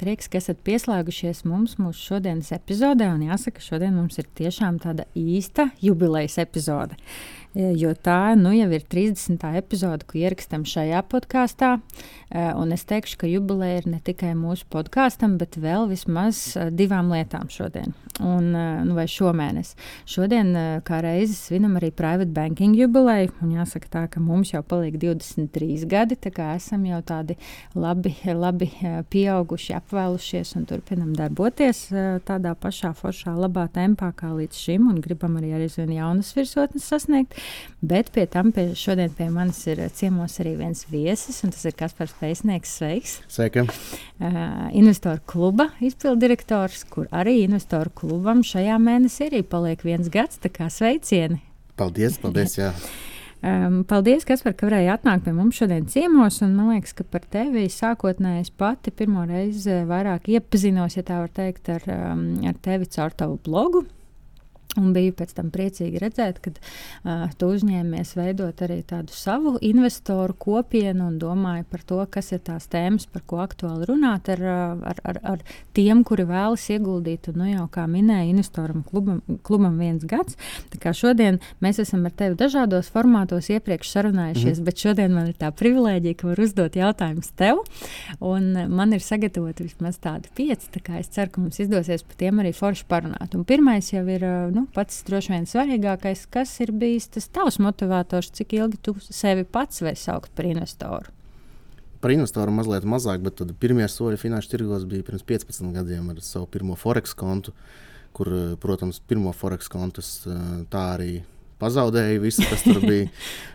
Prieks, ka esat pieslēgušies mums mūsu šodienas epizodē. Jāsaka, šodien mums ir tiešām tāda īsta jubilejas epizode. E, jo tā nu, jau ir 30. epizode, ko ierakstām šajā podkāstā. E, un es teikšu, ka jubileja ir ne tikai mūsu podkāstam, bet vēl vismaz e, divām lietām šodien, un, nu, vai šomēnes. Šodien, kā reizes, svinam arī private banking jubileju. Jāsaka, tā, ka mums jau paliek 23 gadi, tā kā esam jau tādi labi, labi pieauguši, apvēlušies un turpinam darboties tādā pašā foršā, labā tempā kā līdz šim, un gribam arī aizvien jaunas virsotnes sasniegt. Bet pie tam pie, šodien pie manis ir ciemos arī viens viesis, un tas ir Kaspars Pēcnieks. Sveiks! Sveika! Uh, investoru kluba izpildirektors, kur arī investoru klubam šajā mēnesī arī paliek viens gads. Tā kā sveicieni! Paldies! paldies jā. Um, paldies, Kaspar, ka varēji atnākt pie mums šodien ciemos. Man liekas, ka par tevi sākotnēji es pati pirmo reizi vairāk iepazinos, ja tā var teikt, ar, um, ar tevi caur tavu blogu. Un biju pēc tam priecīgi redzēt, ka uh, tu uzņēmies veidot arī tādu savu investoru kopienu un domāju par to, kas ir tās tēmas, par ko aktuāli runāt ar, ar, ar, ar tiem, kuri vēlas ieguldīt. Un, nu, jau kā minēja, investoram klubam, klubam viens gads. Tā kā šodien mēs esam ar tevi dažādos formātos iepriekš sarunājušies, mm. bet šodien man ir tā privilēģija, ka var uzdot jautājumus tev. Un man ir sagatavoti vismaz tādi pieci. Tā kā es ceru, ka mums izdosies par tiem arī forši parunāt. Un pirmais jau ir. Nu, nu, pats droši vien svarīgākais, kas ir bijis tas tavs motivators, cik ilgi tu sevi pats vari saukt par investoru? Par investoru mazliet mazāk, bet pirmie soļi finanšu tirgos bija pirms 15 gadiem ar savu pirmo forex kontu, kur, protams, pirmo forex kontu tā arī pazaudēju visu, kas tur bija.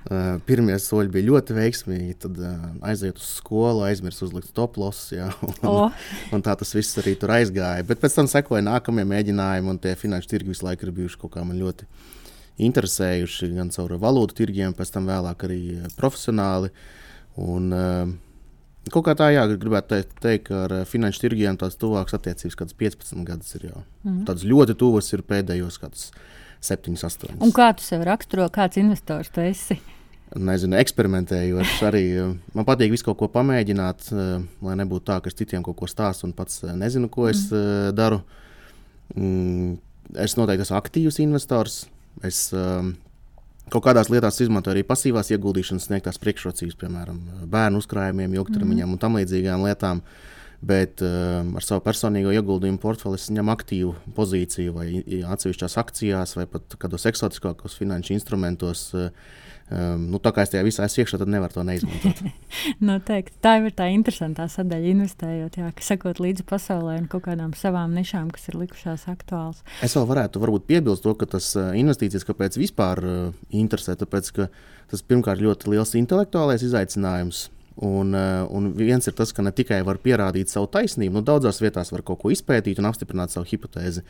Uh, pirmie soļi bija ļoti veiksmīgi. Tad uh, aiziet uz skolu, aizmirst uzlikt toplosus. Un, oh. un tā tas viss arī tur aizgāja. Bet pēc tam sekoja nākamie mēģinājumi, un tie finanšu tirgi visu laiku ir bijuši kaut kā man ļoti interesējuši. Gan caur valūtu tirgiem, pēc tam vēlāk arī profesionāli. Un, uh, Kaut kā tā, jā, gribētu teikt, teikt ka ar finanšu tirgiem tās tuvākas attiecības, kādas 15 gadus ir jau. Mm. Tādas ļoti tuvas ir pēdējos gados 7, 8. Un kā tu sev raksturo, kāds investors tu esi? Nezinu, eksperimentēju. Arī eh, man patīk visu kaut ko pamēģināt, eh, lai nebūtu tā, ka es citiem kaut ko stāstu un pats eh, nezinu, ko es mm. daru. Es noteikti esmu aktīvs investors. Es kaut kādās lietās izmantoju arī pasīvās ieguldīšanas sniegtās priekšrocības, piemēram, bērnu uzkrājumiem, ilgtermiņam mm. un tam līdzīgām lietām. Uh, bet uh, ar savu personīgo ieguldījumu portfeli es ņemu aktīvu pozīciju vai atsevišķās akcijās vai pat kādos eksotiskākos finanšu instrumentos. Uh, Um, nu, tā kā es tajā visā esmu iekšā, tad nevaru to neizmantot. Noteikti. Tā ir tā interesantā sadaļa, investējot, jā, ka sekot līdzi pasaulē un kaut kādām savām nišām, kas ir likušās aktuālas. Es vēl varētu varbūt, piebilst to, ka tas investīcijas, kāpēc vispār uh, interesē, tāpēc, ka tas pirmkārt ļoti liels intelektuālais izaicinājums Un, eh, un viens ir tas, ka ne tikai var pierādīt savu taisnību, nu, daudzās vietās var kaut ko izpētīt un apstiprināt savu hipotēzi.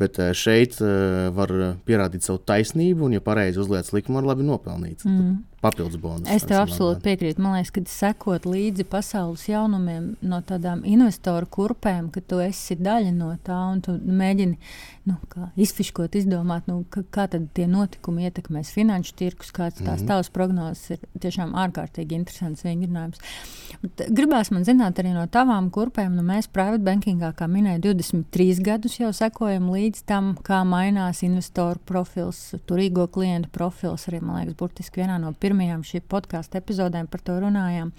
Bet eh, šeit eh, var pierādīt savu taisnību, un, ja pareizi uzliek likumu, var labi nopelnīt. Mm. Papildus bonus. Es tev absolūti piekrītu. Man liekas, ka sekot līdzi pasaules jaunumiem no tādām investoru kurpēm, ka tu esi daļa no tā un tu mēģini nu, izfiškot, izdomāt, nu, ka, kā tie notikumi ietekmēs finanšu tirkus, kāds tās mm -hmm. tavas prognozes ir tiešām ārkārtīgi interesants vingrinājums. Bet gribās man zināt arī no tavām kurpēm, nu, mēs private bankingā, kā minēju, 23 gadus jau sekojam līdz tam, kā mainās investoru profils, turīgo klientu profils, arī, man liekas, burtiski vienā no pirmajām šī podkāstu epizodēm par to runājām.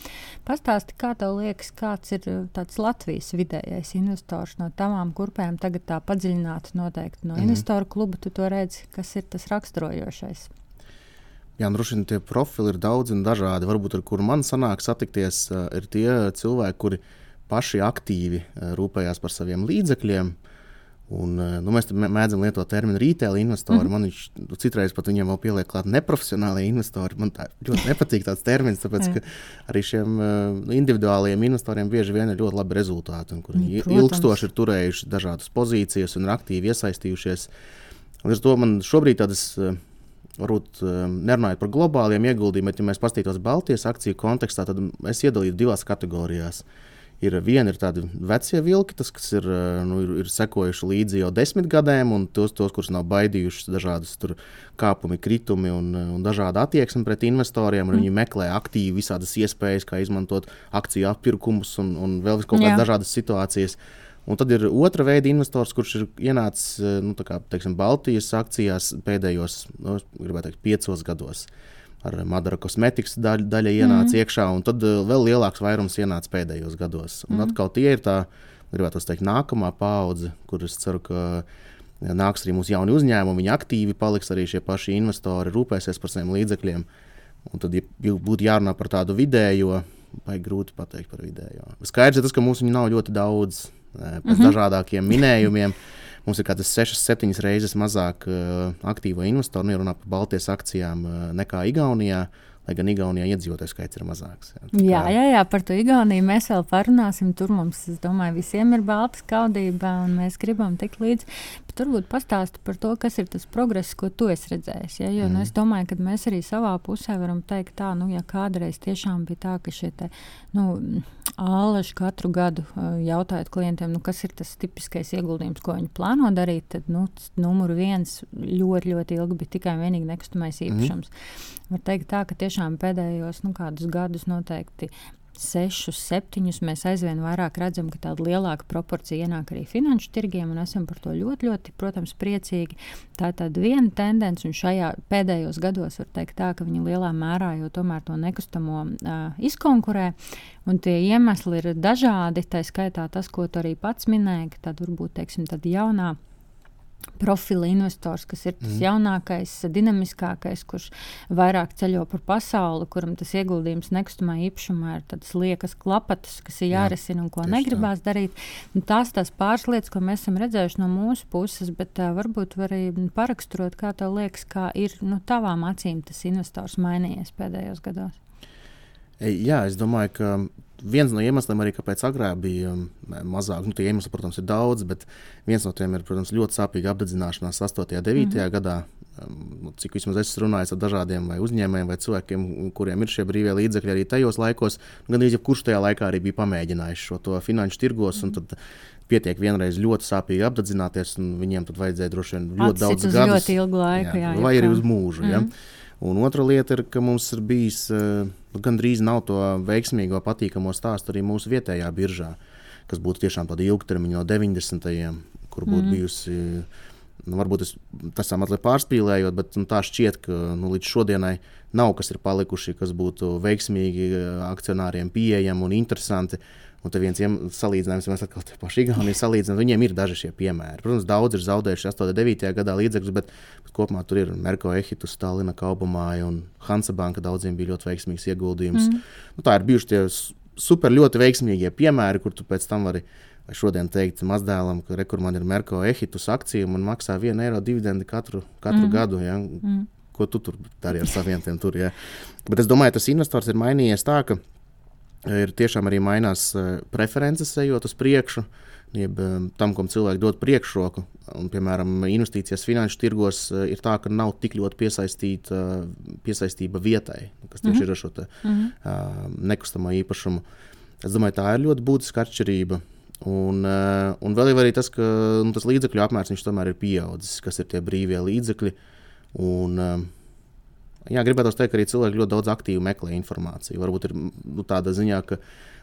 Pastāsti, kā tev liekas, kāds ir tāds Latvijas vidējais investors no tavām kurpēm tagad tā padziļināt no noteikti no mm -hmm. investoru kluba tu to redzi, kas ir tas raksturojošais. Jā, nu, droši vien tie profili ir daudz un dažādi. Varbūt ar kuriem man sanāk satikties, uh, ir tie cilvēki, kuri paši aktīvi uh, rūpējās par saviem līdzekļiem. Un, eh, nu, mēs mēdzam lietot terminu retail investori. Mm -hmm. Man viņš nu, citreiz pat viņam vēl pieliek klāt neprofesionāli investori. Man tā ļoti nepatīk tāds termins, tāpēc ka arī šiem uh, individuāliem investoriem bieži vien ir ļoti labi rezultāti, kur viņi Protams. ilgstoši ir turējuši dažādas pozīcijas un ir aktīvi iesaistījušies. Līdz ar to man šobrīd tādas. Uh, Varbūt nerunājot par globāliem ieguldījumiem, bet, ja mēs paskatītos Baltijas akciju kontekstā, tad es iedalītu divās kategorijās. Uh, Ir viena ir tādi vecie vilki, tas, kas ir, eh, nu, ir, ir sekojuši līdzi jau desmit gadiem, un tos, tos kurus nav baidījuši dažādas kāpumi, kritumi un, un dažāda attieksme pret investoriem. Mm. Viņi meklē aktīvi visādas iespējas, kā izmantot akciju appirkumus un, un vēl kaut kādas dažādas situācijas. Un tad ir otra veida investors, kurš ir ienācis eh, nu, kā, teiksim, Baltijas akcijās pēdējos, nu, teikt, piecos gados. Uh, ar Madara kosmetikas daļa, daļa ienāca mm. iekšā, un tad uh, vēl lielāks vairums ienāca pēdējos gados. Un mm. atkal tie ir tā, gribētu teikt, nākamā paudze, kur es ceru, ka nāks arī mūsu jauni uzņēmumi, viņi aktīvi paliks arī šie paši investori, rūpēsies par saviem līdzekļiem. Un tad, ja būtu jārunā par tādu vidējo, vai grūti pateikt par vidējo. Skaidrs ir tas, ka mums viņu nav ļoti daudz pēc mm -hmm. dažādākiem minējumiem. Mums ir kādas 6, 7 reizes mazāk uh, aktīvo investoru, nu, ja runā par Baltijas akcijām, uh, nekā Igaunijā. Lai gan Igaunijā iedzīvotāju skaits ir mazāks. Jā, jā, jā, jā, par to Igauniju mēs vēl parunāsim. Tur mums, es domāju, visiem ir balta skaudība, un mēs gribam tikt līdzi. Bet varbūt pastāsti par to, kas ir tas progress, ko tu esi redzējis. Ja? Jo, mm. nu, es domāju, ka mēs arī savā pusē varam teikt, tā, nu, ja kādreiz tiešām bija tā, ka šie te, nu, āleši katru gadu uh, jautājot klientiem, nu, kas ir tas tipiskais ieguldījums, ko viņi plāno darīt, tad nu, numur viens ļoti, ļoti ilgi bija tikai un vienīgi nekustamais mhm. īpašums. Mm. Var teikt tā, ka tiešām pēdējos nu, kādus gadus noteikti sešus, septiņus, mēs aizvien vairāk redzam, ka tāda lielāka proporcija ienāk arī finanšu tirgiem, un esam par to ļoti, ļoti, protams, priecīgi. Tā ir tāda viena tendence, un šajā pēdējos gados var teikt tā, ka viņi lielā mērā jau tomēr to nekustamo uh, izkonkurē, un tie iemesli ir dažādi, tā skaitā tas, ko tu arī pats minēji, ka tad varbūt, teiksim, tāda jaunā profila investors, kas ir tas mm. jaunākais, dinamiskākais, kurš vairāk ceļo par pasauli, kuram tas ieguldījums nekustamā īpašumā ir tādas liekas klapatas, kas ir jārisina un ko negribās tā. darīt. Un tās tās pāris lietas, ko mēs esam redzējuši no mūsu puses, bet uh, varbūt var arī paraksturot, kā tev liekas, kā ir nu, tavām acīm tas investors mainījies pēdējos gados. Jā, es domāju, ka viens no iemesliem arī, kāpēc agrāk bija um, mazāk, nu, tie iemesli, protams, ir daudz, bet viens no tiem ir, protams, ļoti sāpīga apdedzināšanās 8. un 9. Mm -hmm. gadā. Um, cik vismaz es runāju ar dažādiem uzņēmējiem vai cilvēkiem, kuriem ir šie brīvie līdzekļi arī tajos laikos, gan arī jebkurš tajā laikā arī bija pamēģinājis šo to finanšu tirgos. Mm -hmm pietiek vienreiz ļoti sāpīgi apdedzināties, un viņiem tad vajadzēja droši vien ļoti Atsit daudz gadu. Ļoti ilgu laiku, jā, jā, vai arī uz mūžu. Mm. Ja? Un otra lieta ir, ka mums ir bijis uh, gandrīz nav to veiksmīgo, patīkamo stāstu arī mūsu vietējā biržā, kas būtu tiešām tāda ilgtermiņa no 90. gadiem, kur būtu mm. bijusi. Nu, varbūt es, tas mazliet pārspīlējot, bet nu, tā šķiet, ka nu, līdz šodienai nav kas ir palikuši, kas būtu veiksmīgi akcionāriem pieejami un interesanti. Un te viens salīdzinājums, mēs atkal te paši Igaunijā salīdzinām, viņiem ir daži šie piemēri. Protams, daudz ir zaudējuši 8, 9 gadā līdzekļus, bet, bet kopumā tur ir Merko Ehitu, Stalina, Kaubamāja un Hansa Banka daudziem bija ļoti veiksmīgs ieguldījums. Mm. Nu, tā ir bijuši tie super ļoti veiksmīgie piemēri, kur tu pēc tam vari šodien teikt mazdēlam, ka rekur man ir Merko Ehitus akcija un maksā 1 eiro dividendi katru, katru mm. gadu. Ja? Mm. Ko tu tur dari ar saviem tiem tur? Ja? Bet es domāju, tas investors ir mainījies tā, ka ir tiešām arī mainās eh, preferences, ejot uz priekšu. Jeb eh, tam, kam cilvēki dod priekšroku, un, piemēram, investīcijas finanšu tirgos eh, ir tā, ka nav tik ļoti piesaistīta piesaistība vietai, kas tieši mm -hmm. ir ar šo te, mm -hmm. nekustamo īpašumu. Es domāju, tā ir ļoti būtiska atšķirība. Un, un vēl ir arī tas, ka nu, tas līdzekļu apmērs tomēr ir pieaudzis, kas ir tie brīvie līdzekļi. Un, uh, Jā, gribētu teikt, ka arī cilvēki ļoti daudz aktīvi meklē informāciju. Varbūt ir nu, tāda ziņā, ka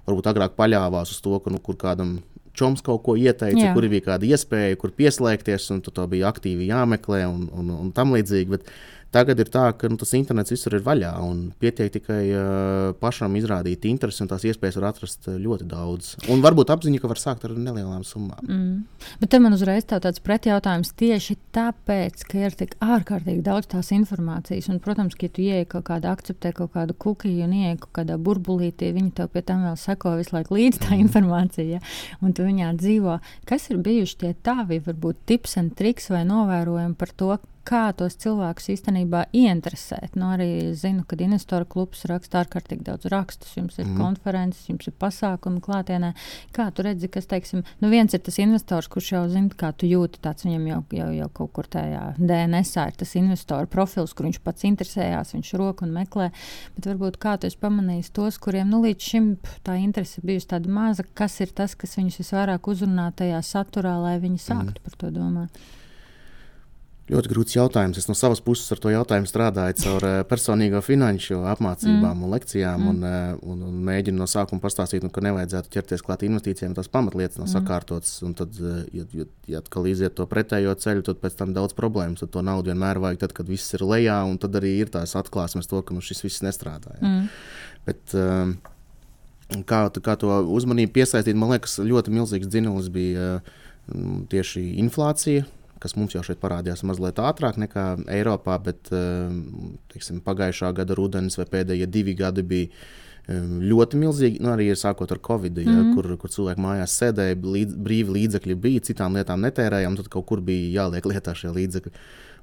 varbūt agrāk paļāvās uz to, ka nu, kur kādam čoms kaut ko ieteica, Jā. kur bija kāda iespēja, kur pieslēgties, un to bija aktīvi jāmeklē un, un, un tam līdzīgi. Bet Tagad ir tā, ka nu, tas internets visur ir vaļā un pietiek tikai uh, pašam izrādīt interesi, un tās iespējas var atrast ļoti daudz. Un varbūt apziņa, ka var sākt ar nelielām summām. Mm. Bet man uzreiz tā tāds pretjautājums tieši tāpēc, ka ir tik ārkārtīgi daudz tās informācijas. Un, protams, ka ja tu ieej kaut kādā, akceptē kaut kādu kukiju un ieej kaut kādā burbulītī, viņi tev pie tam vēl seko visu laiku līdzi tā mm. informācija, ja? un tu viņā dzīvo. Kas ir bijuši tie tavi, varbūt tips un triks vai novērojumi par to, kā tos cilvēkus īstenībā ieinteresēt. Nu, arī zinu, ka investoru klubs raksta ārkārtīgi daudz rakstus, jums ir mm. konferences, jums ir pasākumi klātienē. Kā tu redzi, kas, teiksim, nu viens ir tas investors, kurš jau zina, kā tu jūti, tāds viņam jau, jau, jau kaut kur tajā DNS ir tas investoru profils, kur viņš pats interesējās, viņš roku un meklē. Bet varbūt kā tu esi pamanījis tos, kuriem nu, līdz šim tā interese bijusi tāda maza, kas ir tas, kas viņus visvairāk uzrunā tajā saturā, lai viņi sāktu mm. par to domāt. Ļoti grūts jautājums. Es no savas puses ar to jautājumu strādāju caur uh, personīgo finanšu apmācībām mm. un lekcijām, mm. un, uh, un, un mēģinu no sākuma pastāstīt, nu, ka nevajadzētu ķerties klāt investīcijām, tās pamatlietas nav mm. sakārtotas. Tad, uh, ja, ja, ja atkal iziet to pretējo ceļu, tad pēc tam daudz problēmas. Tad to naudu vienmēr vajag, tad, kad viss ir lejā, un tad arī ir tās atklāsmes to, ka nu, šis viss nestrādā. Ja. Mm. Bet, uh, kā, kā to uzmanību piesaistīt, man liekas, ļoti milzīgs dzinulis bija tieši inflācija kas mums jau šeit parādījās mazliet ātrāk nekā Eiropā, bet eh, teiksim, pagājušā gada rudenis vai pēdējie divi gadi bija eh, ļoti milzīgi. Nu, arī sākot ar Covid, ja, mm kur, kur cilvēki mājās sēdēja, līdz, brīvi līdzekļi bija, citām lietām netērējām, tad kaut kur bija jāliek lietā šie līdzekļi.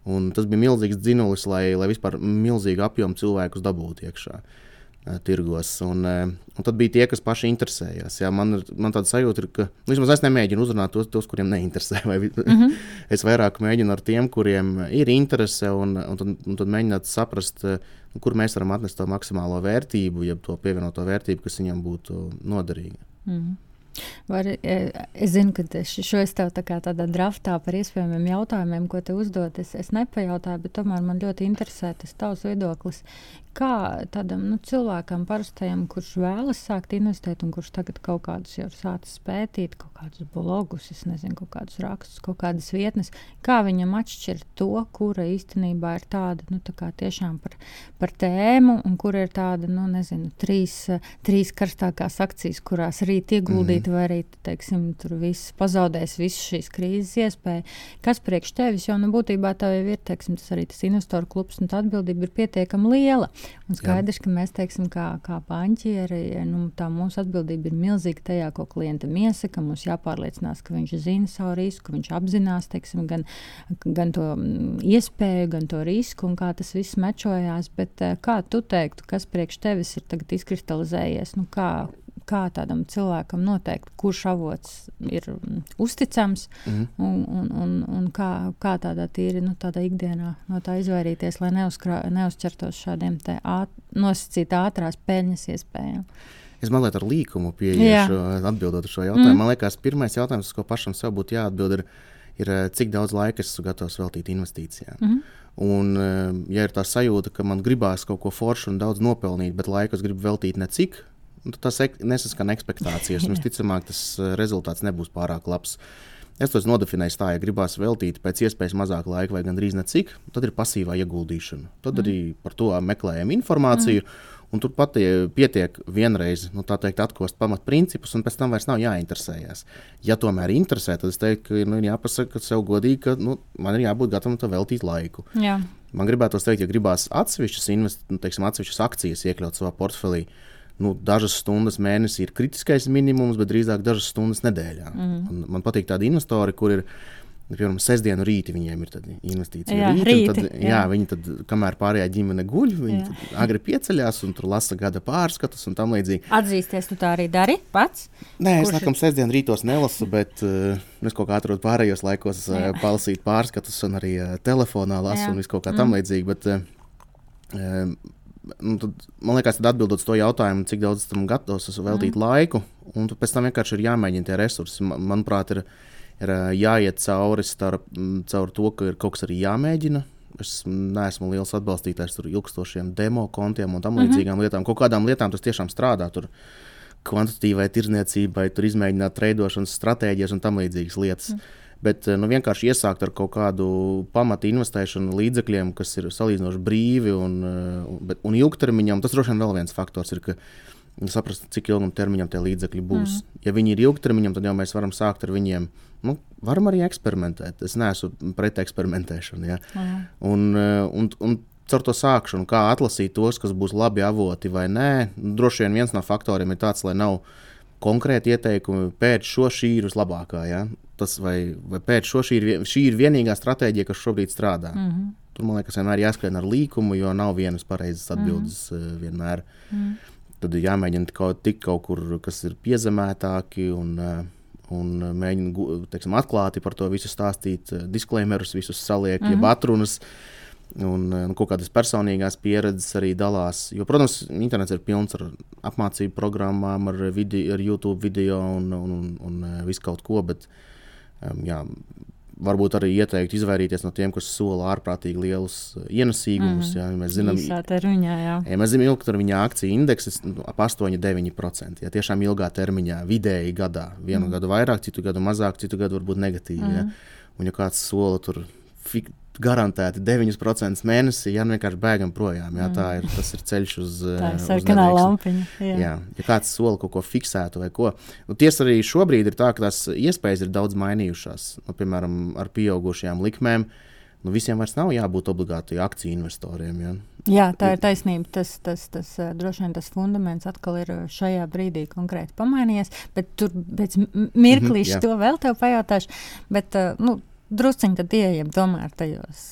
Un tas bija milzīgs dzinulis, lai, lai vispār milzīgu apjomu cilvēkus dabūtu iekšā. Uh, tirgos. Un, un tad bija tie, kas paši interesējās. Jā, man, man tāda sajūta ir, ka nu, es nemēģinu uzrunāt tos, tos kuriem neinteresē. Vai, mm -hmm. es vairāk mēģinu ar tiem, kuriem ir interese, un, un, tad, un tad mēģināt saprast, kur mēs varam atnest to maksimālo vērtību, jeb to pievienoto vērtību, kas viņam būtu noderīga. Mm -hmm. Var, e, es zinu, ka šo es tev tā tādā draftā par iespējamiem jautājumiem, ko te uzdot, es, es nepajautāju, bet tomēr man ļoti interesē tas tavs viedoklis. Kā tādam nu, cilvēkam, parastajam, kurš vēlas sākt investēt, un kurš tagad kaut kādus jau sācis pētīt, kaut kādus blogus, nezinu, kaut kādus rakstus, kaut kādas vietnes, kā viņam atšķirt to, kura īstenībā ir tāda nu, tā tiešām par, par tēmu, un kur ir tāda, nu, nezinu, trīs, trīs karstākās akcijas, kurās rīt ieguldīt krīt, vai arī teiksim, tur viss pazaudēs visas šīs krīzes iespēja. Kas priekš tevis, jo nu, būtībā tā jau ir teiksim, tas arī tas investoru klubs, un tā atbildība ir pietiekami liela. Un skaidrs, Jā. ka mēs, teiksim, kā, kā banķieri, nu, tā mūsu atbildība ir milzīga tajā, ko klientam iesaka. Mums jāpārliecinās, ka viņš zina savu risku, viņš apzinās teiksim, gan, gan to mm, iespēju, gan to risku, un kā tas viss mečojās. Bet eh, kā tu teiktu, kas priekš tevis ir izkristalizējies? Nu, kā, kā tādam cilvēkam noteikt, kurš avots ir mm, uzticams mm un, un, un, un kā, kā tādā tīri nu, tādā ikdienā no tā izvairīties, lai neuzkrā, neuzķertos šādiem āt, nosacīt ātrās peļņas iespējām. Es mazliet ar līkumu pieeju atbildot uz šo jautājumu. Mm. Man liekas, pirmais jautājums, ko pašam sev būtu jāatbild, ir, ir eh, cik daudz laika es esmu gatavs veltīt investīcijām. Mm. Un, eh, ja ir tā sajūta, ka man gribās kaut ko foršu un daudz nopelnīt, bet laiku es gribu veltīt necik, tas ek, nesaskan expectācijas. Visticamāk, tas eh, rezultāts nebūs pārāk labs. Es to nodefinēju tā, ja gribās veltīt pēc iespējas mazāk laika vai gandrīz necik, tad ir pasīvā ieguldīšana. Tad mm. arī par to meklējam informāciju. Mm. Un tur pat pietiek vienreiz nu, teikt, atkost pamatprincipus, un pēc tam vairs nav jāinteresējas. Ja tomēr interesē, tad es teiktu, ka nu, jāpasaka sev godīgi, ka nu, man ir jābūt gatavam tam veltīt laiku. Jā. Man gribētu teikt, ja gribās atsevišķas, invest, nu, teiksim, atsevišķas akcijas iekļaut savā portfelī, uh, nu, dažas stundas mēnesī ir kritiskais minimums, bet drīzāk dažas stundas nedēļā. Mm. Un man patīk tādi investori, kur ir. Piemēram, sestdienu rītī viņiem ir investīcija. Jā, rīti, rīti, tad, jā. jā, viņi tad, kamēr pārējā ģimene guļ, viņi agri pieceļās un tur lasa gada pārskatus un tam līdzīgi. Atzīsties, tu tā arī dari pats? Nē, es nākamā sestdienu rītos nelasu, bet uh, es kaut kā atrodu pārējos laikos uh, palasīt pārskatus un arī uh, telefonā lasu jā. un visu kaut kā mm. tam līdzīgi. Bet, uh, nu, tad, man liekas, tad atbildot to jautājumu, cik daudz tam gatavs esmu veltīt mm. laiku, un pēc tam vienkārši ir jāmēģina tie resursi. Manuprāt, ir, ir jāiet cauri starp, caur to, ka ir kaut kas arī jāmēģina. Es neesmu liels atbalstītājs ilgstošiem demo kontiem un tam mhm. līdzīgām mm -hmm. lietām. Kaut kādām lietām tas tiešām strādā. Tur kvantitīvai tirdzniecībai, tur izmēģināt treidošanas stratēģijas un tam līdzīgas lietas. Mm. Bet nu, vienkārši iesākt ar kaut kādu pamatu investēšanu līdzekļiem, kas ir salīdzinoši brīvi un, bet, un ilgtermiņam, tas droši vien vēl viens faktors ir. Saprast, cik ilgam termiņam tie līdzekļi būs. Mm. Ja viņi ir ilgtermiņam, tad jau mēs varam sākt ar viņiem. Nu, varam arī eksperimentēt. Es neesmu pret eksperimentēšanu. Ja? Mm. Un, un, un caur to sākšanu, kā atlasīt tos, kas būs labi avoti vai nē. Droši vien viens no faktoriem ir tāds, lai nav konkrēti ieteikumi pēc šo šī ir vislabākā. Ja? Tas vai, vai pēc šo šī ir, šī ir vienīgā stratēģija, kas šobrīd strādā. Mm -hmm. Tur man liekas, vienmēr jāskrien ar līkumu, jo nav vienas pareizas atbildes mm -hmm. vienmēr. Mm -hmm. Tad jāmēģina kaut, tik kaut kur, kas ir piezemētāki un, eh, un mēģina teiksim, atklāti par to visu stāstīt, eh, disklaimerus visus saliek, mm -hmm. jeb atrunas. Un, un kaut kādas personīgās pieredzes arī dalās. Jo, protams, internets ir pilns ar apmācību programmām, ar, video, ar YouTube video un, un, un, un visu kaut ko. Bet, um, jā, varbūt arī ieteikt izvairīties no tiem, kas sola ārprātīgi lielus uh, ienesīgumus. Mm. Jā, mēs zinām, termiņā, jā. Ja mēs zinām, ilgtermiņā akciju indeksis nu, ap 8-9%. Ja tiešām ilgā termiņā, vidēji gadā, vienu mm. gadu vairāk, citu gadu mazāk, citu gadu varbūt negatīvi. Mm. Ja? Un ja kāds sola tur fik, garantēti 9% mēnesī, ja nu vienkārši bēgam projām. Jā, tā ir, tas ir ceļš uz sarkanā lampiņa. Jā. jā, ja kāds sola kaut ko fiksētu vai ko. Nu, tiesa arī šobrīd ir tā, ka tās iespējas ir daudz mainījušās. Nu, piemēram, ar pieaugušajām likmēm. Nu, visiem vairs nav jābūt obligāti akciju investoriem. Ja? Jā, tā ir taisnība. Tas, tas, tas, droši vien tas fundaments atkal ir šajā brīdī konkrēti pamainījies. Bet tur pēc mirklīša mm -hmm, to vēl te pajautāšu. Bet, nu, drusciņi tad ieejam tomēr tajos,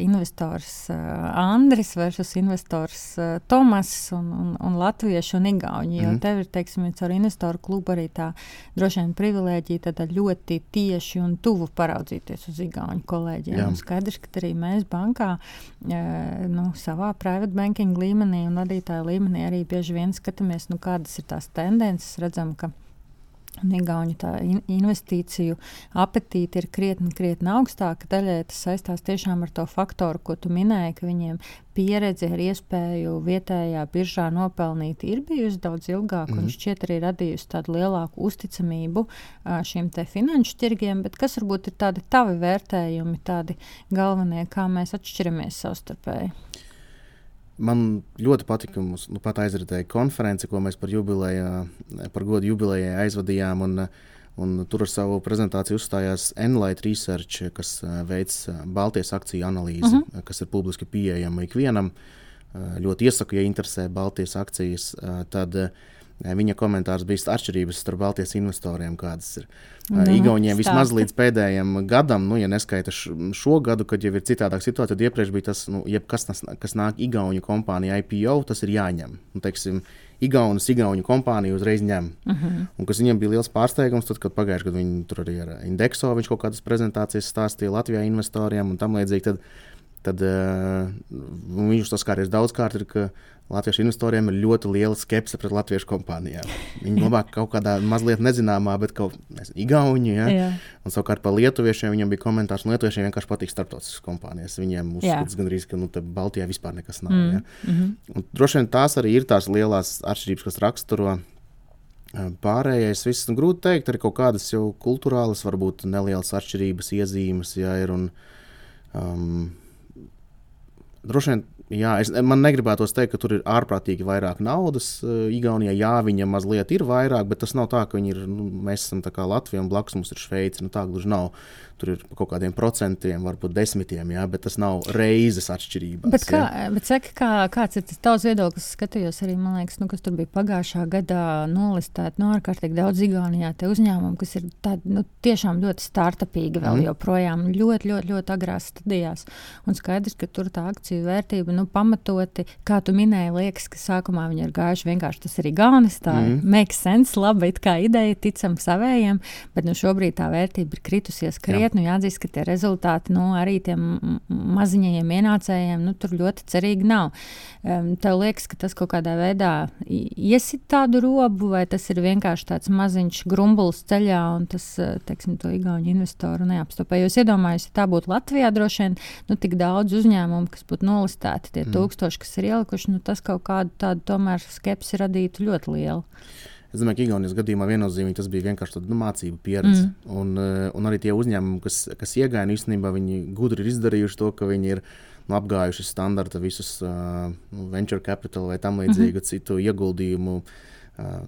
investors Andris versus investors Tomas un, un, un latviešu un igauņu, jo mm tev ir, teiksim, caur investoru klubu arī tā droši vien privilēģija ļoti tieši un tuvu paraudzīties uz igauņu kolēģiem. Un skaidrs, ka arī mēs bankā, nu, savā private banking līmenī un vadītāju līmenī arī bieži vien skatāmies, nu, kādas ir tās tendences, redzam, ka Igauni tā in investīciju apetīte ir krietni, krietni augstāka. Daļai tas saistās tiešām ar to faktoru, ko tu minēji, ka viņiem pieredze ar iespēju vietējā biržā nopelnīt ir bijusi daudz ilgāka, mm. un mhm. šķiet arī radījusi tādu lielāku uzticamību šiem finanšu tirgiem. Bet kas varbūt ir tādi tavi vērtējumi, tādi galvenie, kā mēs atšķiramies savstarpēji? Man ļoti patika, mums nu, pat aizritēja konference, ko mēs par, par godu jubilejai aizvadījām. Un, un tur ar savu prezentāciju uzstājās Enlight Research, kas veids Baltijas akciju analīzi, uh mhm. -huh. kas ir publiski pieejama ikvienam. Ļoti iesaku, ja interesē Baltijas akcijas. Tad, Viņa komentārs bija atšķirības starp Baltijas investoriem, kādas ir. Nu, Igauniem vismaz līdz pēdējiem gadam, nu, ja neskaita šo gadu, kad jau ir citādāka situācija, tad iepriekš bija tas, nu, kas, kas nāk Igaunijas kompānija IPO, tas ir jāņem. Nu, teiksim, Igaunas, Igaunijas kompānija uzreiz ņem. Uh mhm. -huh. Un kas viņam bija liels pārsteigums, tad, kad pagājušajā gadā viņi tur arī ar Indexo viņš kaut kādas prezentācijas stāstīja Latvijā investoriem un tam līdzīgi. Tad, tad uh, viņš to skāries daudzkārt, ir, ka Latviešu investoriem ir ļoti liela skepse pret latviešu kompānijām. Viņi labāk kaut kādā mazliet nezināmā, bet kaut kādā Igaunijā. Ja? Jā. Un savukārt par lietuviešiem viņam bija komentārs, ka lietuviešiem vienkārši patīk starptautiskas kompānijas. Viņiem uzskats gandrīz, ka nu, Baltijā vispār nekas nav. Mm. Ja? Mm -hmm. Un, droši vien tās arī ir tās lielās atšķirības, kas raksturo. Pārējais viss nu, grūti pateikt, arī kaut kādas jau kultūrālas, varbūt nelielas atšķirības, iezīmes, ja ir. Un, um, droši vien Jā, es, man negribētos teikt, ka tur ir ārprātīgi vairāk naudas. Uh, Igaunijā jā, viņa mazliet ir vairāk, bet tas nav tā, ka ir, nu, mēs esam Latvija un blakus mums ir Šveice. Nu, tā gluži nav. Tur ir kaut kādiem procentiem, varbūt desmitiem, jā, bet tas nav reizes atšķirības. Bet, kā, bet saka, kā, kāds ir tas tavs viedoklis? Skatījos arī, man liekas, nu, kas tur bija pagājušā gadā nolistēti. Nu, ārkārtīgi daudz Igaunijā tie uzņēmumi, kas ir tādi, nu, tiešām ļoti startupīgi vēl mm. joprojām, ļoti, ļoti, ļoti agrās stadijās. Un skaidrs, ka tur tā akciju vērtība, nu, pamatoti, kā tu minēji, liekas, ka sākumā viņi ir gājuši vienkārši tas ir Igaunis, tā mm. makes sense, labi, it kā ideja, ticam savējiem, bet nu, šobrīd tā vērtība ir kritusies krietni bet nu, jāatzīst, ka tie rezultāti nu, arī tiem maziņajiem ienācējiem nu, tur ļoti cerīgi nav. Um, tev liekas, ka tas kaut kādā veidā iesit tādu robu, vai tas ir vienkārši tāds maziņš grumbulis ceļā, un tas, teiksim, to igauņu investoru neapstopē. Jo es iedomājos, ja tā būtu Latvijā, droši vien nu, tik daudz uzņēmumu, kas būtu nolistēti, tie mm. tūkstoši, kas ir ielikuši, nu, tas kaut kādu tādu tomēr skepsi radītu ļoti lielu. Es domāju, ka Igaunijas gadījumā viennozīmīgi tas bija vienkārši nu, mācību pieredze. Mm. Un, un arī tie uzņēmumi, kas, kas iegāja, nu, īstenībā viņi gudri ir izdarījuši to, ka viņi ir nu, apgājuši standarta visus uh, venture capital vai tam līdzīgu mm -hmm. citu ieguldījumu.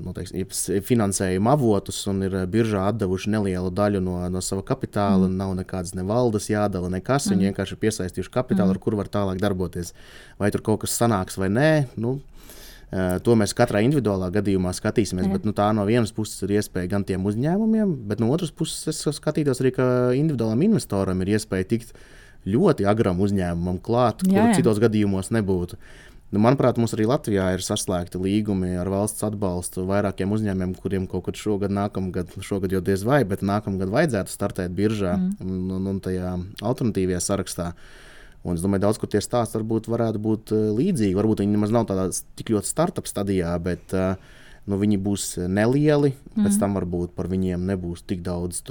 Nu, teiksim, finansējuma avotus un ir biržā atdevuši nelielu daļu no, no sava kapitāla. Mm. Nav nekādas ne valdes jādala, nekas. Mm. Viņi vienkārši ir piesaistījuši kapitālu, mm. ar kuru var tālāk darboties. Vai tur kaut kas sanāks vai nē, nu, Uh, to mēs katrā individuālā gadījumā skatīsimies. Jā. Bet, nu, tā no vienas puses ir iespēja gan tiem uzņēmumiem, bet no otras puses es skatītos arī, ka individuālam investoram ir iespēja tikt ļoti agram uzņēmumam klāt, kur citos gadījumos nebūtu. Nu, manuprāt, mums arī Latvijā ir saslēgti līgumi ar valsts atbalstu vairākiem uzņēmumiem, kuriem kaut kad šogad, nākamgad, šogad jau diez vai, bet nākamgad vajadzētu startēt biržā mm. un, un, un tajā alternatīvajā sarakstā. Uh, Un es domāju, daudz kur tie stāsti varbūt varētu būt uh, līdzīgi. Varbūt viņi nemaz nav tādā tik ļoti startup stadijā, bet uh, nu, viņi būs nelieli. Mm. Pēc tam varbūt par viņiem nebūs tik daudz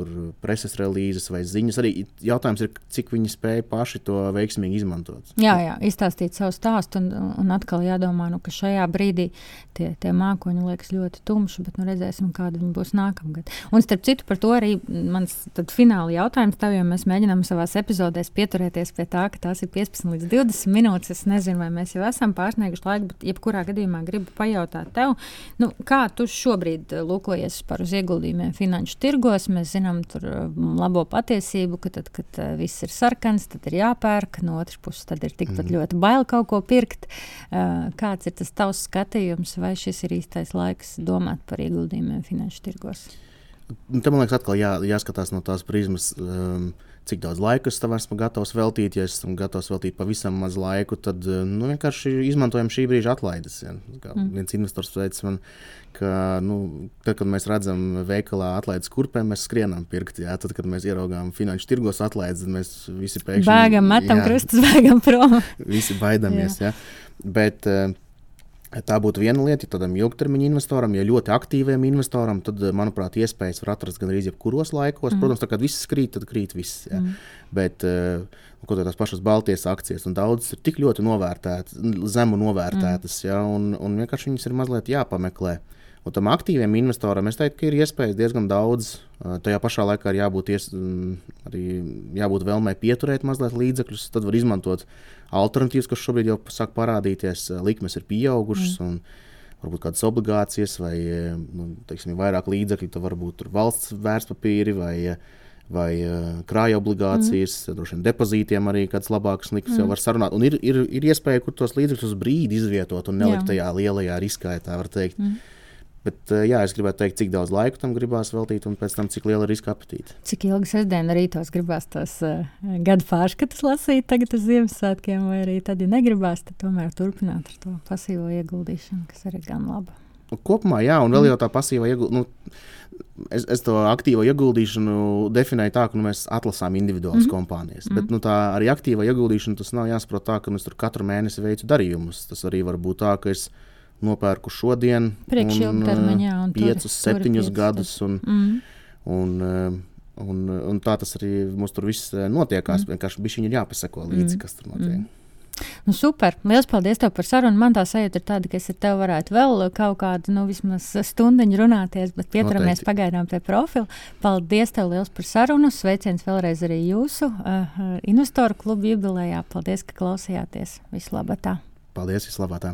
preses relīzes vai ziņas. Arī jautājums ir, cik viņi spēj paši to veiksmīgi izmantot. Jā, jā izstāstīt savu stāstu, un, un atkal jādomā, nu, ka šajā brīdī tie, tie mākoņi liekas ļoti tumši, bet nu, redzēsim, kāda viņi būs nākamgad. Un starp citu, par to arī mans fināla jautājums tev, jo mēs mēģinām savās epizodēs pieturēties pie tā, ka tās ir 15 līdz 20 minūtes. Es nezinu, vai mēs jau esam pārsnieguši laiku, bet jebkurā gadījumā gribu pajautāt tev. Nu, Kā tu šobrīd eh, lūkojies par uz ieguldījumiem finanšu tirgos? Mēs zinām, tur mm, labo patiesību, ka tad, kad uh, viss ir sarkans, tad ir jāpērk. No otras puses, tad ir tikpat mm. ļoti bail kaut ko pirkt. Kāds ir tas tavs skatījums, vai šis ir īstais laiks domāt par ieguldījumiem finanšu tirgos? Nu, Tam man liekas, atkal jā, jāskatās no tās prizmas. Um, cik daudz laika es tam esmu gatavs veltīt. Ja esmu gatavs veltīt pavisam maz laiku, tad nu, vienkārši izmantojam šī brīža atlaides. Ja. Kā mm. viens investors teica man, ka nu, tad, kad mēs redzam veikalā atlaides kurpēm, mēs skrienam pirkt. Jā. Tad, kad mēs ieraugām finanšu tirgos atlaides, tad mēs visi pēkšņi bēgam, metam krustus, bēgam prom. visi baidamies. jā. Jā. Bet, uh, Tā būtu viena lieta, ja tādam ilgtermiņa investoram, ja ļoti aktīviem investoram, tad, manuprāt, iespējas var atrast gan arī jebkuros laikos. Mm. Protams, tā kā viss krīt, tad krīt viss. Ja. Mm. Bet, uh, ko tās pašas Baltijas akcijas, un daudzas ir tik ļoti novērtētas, zemu novērtētas, mm. ja, un, un vienkārši viņas ir mazliet jāpameklē. Un tam aktīviem investoram es teiktu, ka ir iespējas diezgan daudz. Tajā pašā laikā ir jābūt, ies, arī jābūt vēlmei pieturēt mazliet līdzekļus. Tad var izmantot alternatīvas, kas šobrīd jau sāk parādīties. Likmes ir pieaugušas. Mm. Varbūt kādas obligācijas vai nu, teiksim, vairāk līdzekļu, tad varbūt valsts vērtspapīri vai, vai krāja obligācijas, mm. droši vien depozītiem arī kādas labākas likmes mm. jau var sarunāt. Un ir, ir, ir iespēja, kur tos līdzekļus uz brīdi izvietot un nelikt Jā. tajā lielajā riskā, tā var teikt. Mm. Bet, eh, jā, es gribētu teikt, cik daudz laika tam gribās veltīt, un pēc tam cik liela ir riska apetīte. Cik ilgi sestdienas rītos gribās tos uh, gadu pārskatus lasīt, tagad uz Ziemassvētkiem, vai arī tad, ja negribās, tad tomēr turpināt ar to pasīvo ieguldīšanu, kas arī gan laba. Nu, kopumā, jā, un vēl jau tā pasīvā ieguldīšana. Nu, es, es to aktīvo ieguldīšanu definēju tā, ka nu, mēs atlasām individuālas mm -hmm. kompānijas. Mm -hmm. Bet nu, tā arī aktīva ieguldīšana tas nav jāsaprot tā, ka es tur katru mēnesi veicu darījumus. Tas arī var būt tā, ka es nopērku šodien, priekšilgtermiņā, un 5, 7 gadus. Un, mm. un, un, un, un tā tas arī mums tur viss eh, notiekās. Mm. Vienkārši bija viņa jāpasako līdzi, mm. kas tur notiek. Mm. Nu, super. Lielas paldies tev par sarunu. Man tā sajūta ir tāda, ka es ar tevi varētu vēl kaut kādu, nu, vismaz stundu runāties, bet pieturamies pagaidām pie profila. Paldies tev liels par sarunu. Sveiciens vēlreiz arī jūsu uh, investoru klubu jubilejā. Paldies, ka klausījāties. Vislabāk! Paldies, vislabāk!